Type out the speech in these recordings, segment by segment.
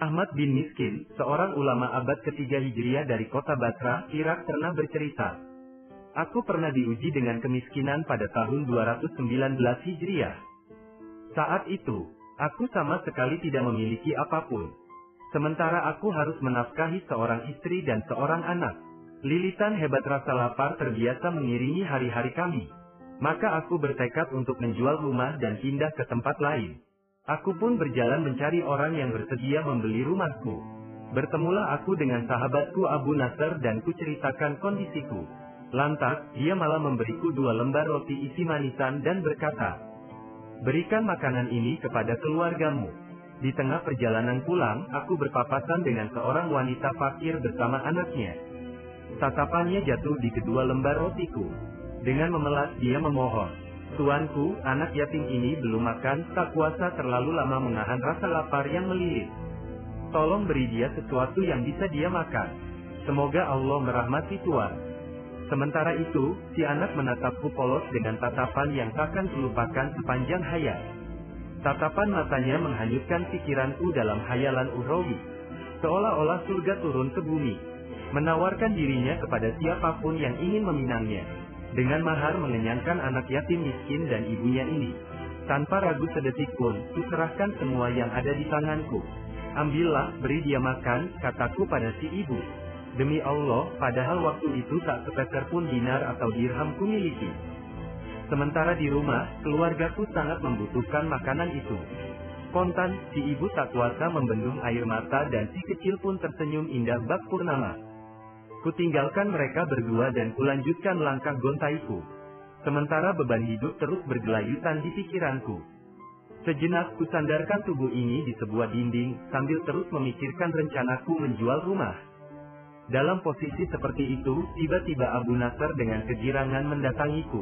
Ahmad bin Miskin, seorang ulama abad ketiga Hijriah dari kota Basra, Irak pernah bercerita. Aku pernah diuji dengan kemiskinan pada tahun 219 Hijriah. Saat itu, aku sama sekali tidak memiliki apa pun. Sementara aku harus menafkahi seorang istri dan seorang anak. Lilitan hebat rasa lapar terbiasa mengiringi hari-hari kami. Maka aku bertekad untuk menjual rumah dan pindah ke tempat lain. Aku pun berjalan mencari orang yang bersedia membeli rumahku. Bertemulah aku dengan sahabatku Abu Nasr dan kuceritakan kondisiku. Lantas, dia malah memberiku dua lembar roti isi manisan dan berkata, Berikan makanan ini kepada keluargamu. Di tengah perjalanan pulang, aku berpapasan dengan seorang wanita fakir bersama anaknya. Tatapannya jatuh di kedua lembar rotiku. Dengan memelas dia memohon, Tuanku, anak yatim ini belum makan, tak kuasa terlalu lama menahan rasa lapar yang melilit. Tolong beri dia sesuatu yang bisa dia makan. Semoga Allah merahmati Tuan. Sementara itu, si anak menatapku polos dengan tatapan yang takkan terlupakan sepanjang hayat. Tatapan matanya menghanyutkan pikiranku dalam hayalan urawi. Seolah-olah surga turun ke bumi. Menawarkan dirinya kepada siapa pun yang ingin meminangnya dengan mahar mengenyangkan anak yatim miskin dan ibunya ini. Tanpa ragu sedetik pun, kuserahkan semua yang ada di tanganku. Ambillah, beri dia makan, kataku pada si ibu. Demi Allah, padahal waktu itu tak sepeser pun dinar atau dirham ku miliki. Sementara di rumah, keluargaku sangat membutuhkan makanan itu. Kontan, si ibu tak kuasa membendung air mata dan si kecil pun tersenyum indah bak purnama. Kutinggalkan mereka berdua dan kulanjutkan langkah gontaiku. Sementara beban hidup terus bergelayutan di pikiranku. Sejenak kusandarkan tubuh ini di sebuah dinding, sambil terus memikirkan rencanaku menjual rumah. Dalam posisi seperti itu, tiba-tiba Abu Nasr dengan kegirangan mendatangiku.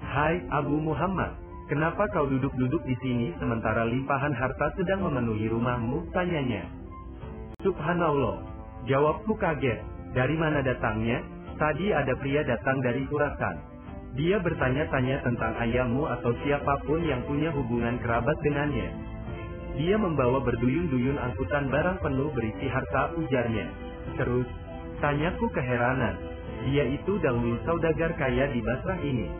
Hai, Abu Muhammad, kenapa kau duduk-duduk di sini sementara limpahan harta sedang memenuhi rumahmu? Tanyanya. Subhanallah, jawabku kaget. Dari mana datangnya? Tadi ada pria datang dari Kurasan. Dia bertanya-tanya tentang ayahmu atau siapa pun yang punya hubungan kerabat dengannya. Dia membawa berduyun-duyun angkutan barang penuh berisi harta ujarnya. Terus, tanyaku keheranan. Dia itu dahulu saudagar kaya di Basrah ini.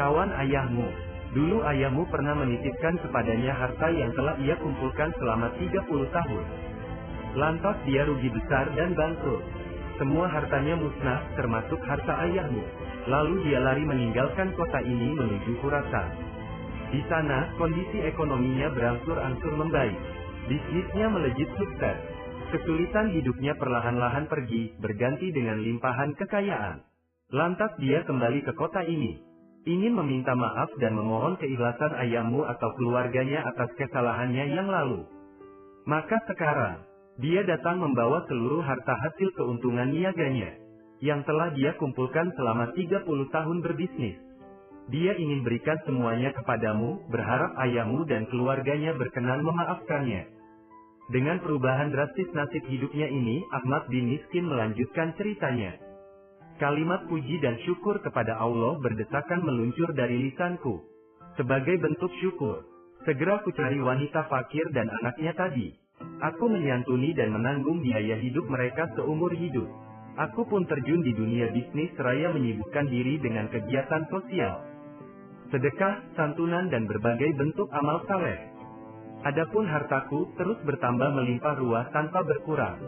Kawan ayahmu. Dulu ayahmu pernah menitipkan kepadanya harta yang telah ia kumpulkan selama 30 tahun. Lantas dia rugi besar dan bangkrut. Semua hartanya musnah, termasuk harta ayahmu. Lalu dia lari meninggalkan kota ini menuju Khurasan. Di sana, kondisi ekonominya berangsur-angsur membaik. Bisnisnya melejit sukses. Kesulitan hidupnya perlahan-lahan pergi, berganti dengan limpahan kekayaan. Lantas dia kembali ke kota ini. Ingin meminta maaf dan memohon keikhlasan ayahmu atau keluarganya atas kesalahannya yang lalu. Maka sekarang, dia datang membawa seluruh harta hasil keuntungan niaganya, yang telah dia kumpulkan selama 30 tahun berbisnis. Dia ingin berikan semuanya kepadamu, berharap ayahmu dan keluarganya berkenan memaafkannya. Dengan perubahan drastis nasib hidupnya ini, Ahmad bin Miskin melanjutkan ceritanya. Kalimat puji dan syukur kepada Allah berdesakan meluncur dari lisanku. Sebagai bentuk syukur, segera ku cari wanita fakir dan anaknya tadi. Aku menyantuni dan menanggung biaya hidup mereka seumur hidup. Aku pun terjun di dunia bisnis seraya menyibukkan diri dengan kegiatan sosial. Sedekah, santunan dan berbagai bentuk amal saleh. Adapun hartaku terus bertambah melimpah ruah tanpa berkurang.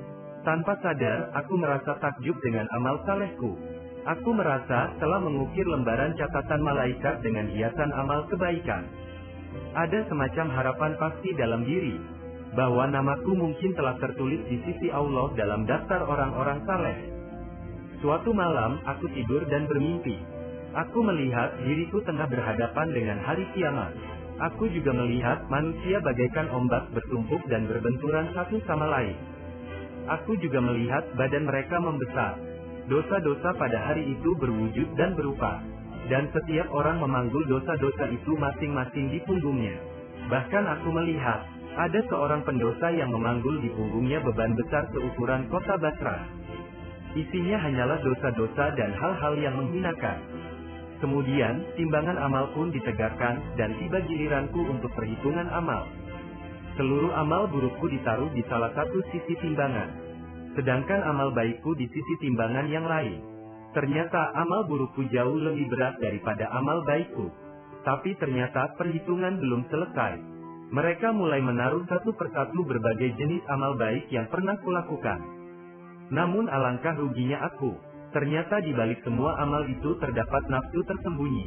Tanpa sadar, aku merasa takjub dengan amal salehku. Aku merasa telah mengukir lembaran catatan malaikat dengan hiasan amal kebaikan. Ada semacam harapan pasti dalam diri, bahwa namaku mungkin telah tertulis di sisi Allah dalam daftar orang-orang saleh. Suatu malam, aku tidur dan bermimpi. Aku melihat diriku tengah berhadapan dengan hari kiamat. Aku juga melihat manusia bagaikan ombak bertumpuk dan berbenturan satu sama lain. Aku juga melihat badan mereka membesar. Dosa-dosa pada hari itu berwujud dan berupa. Dan setiap orang memanggul dosa-dosa itu masing-masing di punggungnya. Bahkan aku melihat, ada seorang pendosa yang memanggul di punggungnya beban besar seukuran kota Basra. Isinya hanyalah dosa-dosa dan hal-hal yang menghinakan. Kemudian, timbangan amal pun ditegakkan, dan tiba giliranku untuk perhitungan amal. Seluruh amal burukku ditaruh di salah satu sisi timbangan. Sedangkan amal baikku di sisi timbangan yang lain. Ternyata amal burukku jauh lebih berat daripada amal baikku. Tapi ternyata perhitungan belum selesai. Mereka mulai menaruh satu persatu berbagai jenis amal baik yang pernah kulakukan. Namun alangkah ruginya aku. Ternyata di balik semua amal itu terdapat nafsu tersembunyi.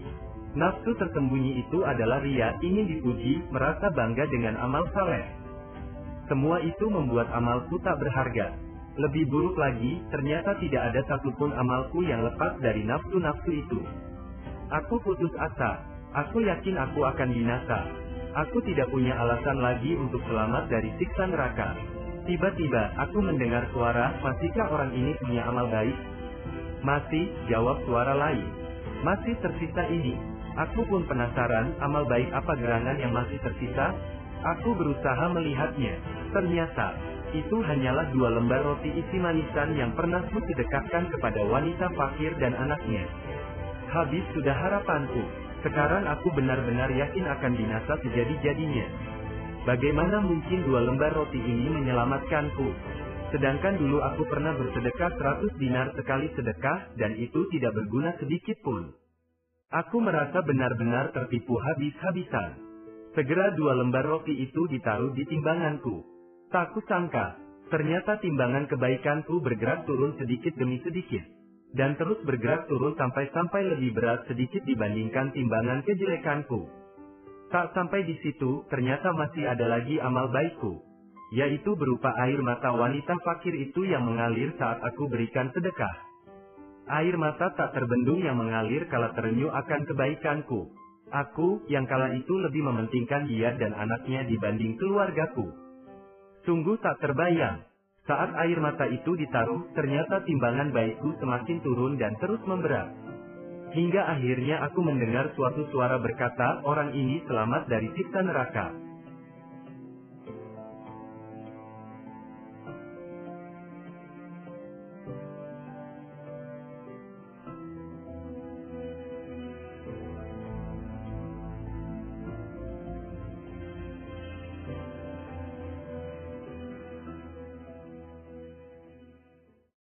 Nafsu tersembunyi itu adalah ria, ingin dipuji, merasa bangga dengan amal saleh. Semua itu membuat amalku tak berharga. Lebih buruk lagi, ternyata tidak ada satupun amalku yang lepas dari nafsu-nafsu itu. Aku putus asa. Aku yakin aku akan binasa. Aku tidak punya alasan lagi untuk selamat dari siksa neraka. Tiba-tiba, aku mendengar suara, masihkah orang ini punya amal baik? Masih, jawab suara lain. Masih tersisa ini. Aku pun penasaran, amal baik apa gerangan yang masih tersisa? Aku berusaha melihatnya. Ternyata, itu hanyalah dua lembar roti isi manisan yang pernah ku sedekahkan kepada wanita fakir dan anaknya. Habis sudah harapanku. Sekarang aku benar-benar yakin akan binasa sejadi-jadinya. Bagaimana mungkin dua lembar roti ini menyelamatkanku? Sedangkan dulu aku pernah bersedekah 100 dinar sekali sedekah, dan itu tidak berguna sedikit pun. Aku merasa benar-benar tertipu habis-habisan. Segera dua lembar roti itu ditaruh di timbanganku. Tak kusangka, ternyata timbangan kebaikanku bergerak turun sedikit demi sedikit dan terus bergerak turun sampai-sampai lebih berat sedikit dibandingkan timbangan kejelekanku. Tak sampai di situ, ternyata masih ada lagi amal baikku, yaitu berupa air mata wanita fakir itu yang mengalir saat aku berikan sedekah. Air mata tak terbendung yang mengalir kala terenyuh akan kebaikanku. Aku, yang kala itu lebih mementingkan dia dan anaknya dibanding keluargaku. Sungguh tak terbayang, saat air mata itu ditaruh, ternyata timbangan baikku semakin turun dan terus memberat. Hingga akhirnya aku mendengar suatu suara berkata, orang ini selamat dari siksa neraka.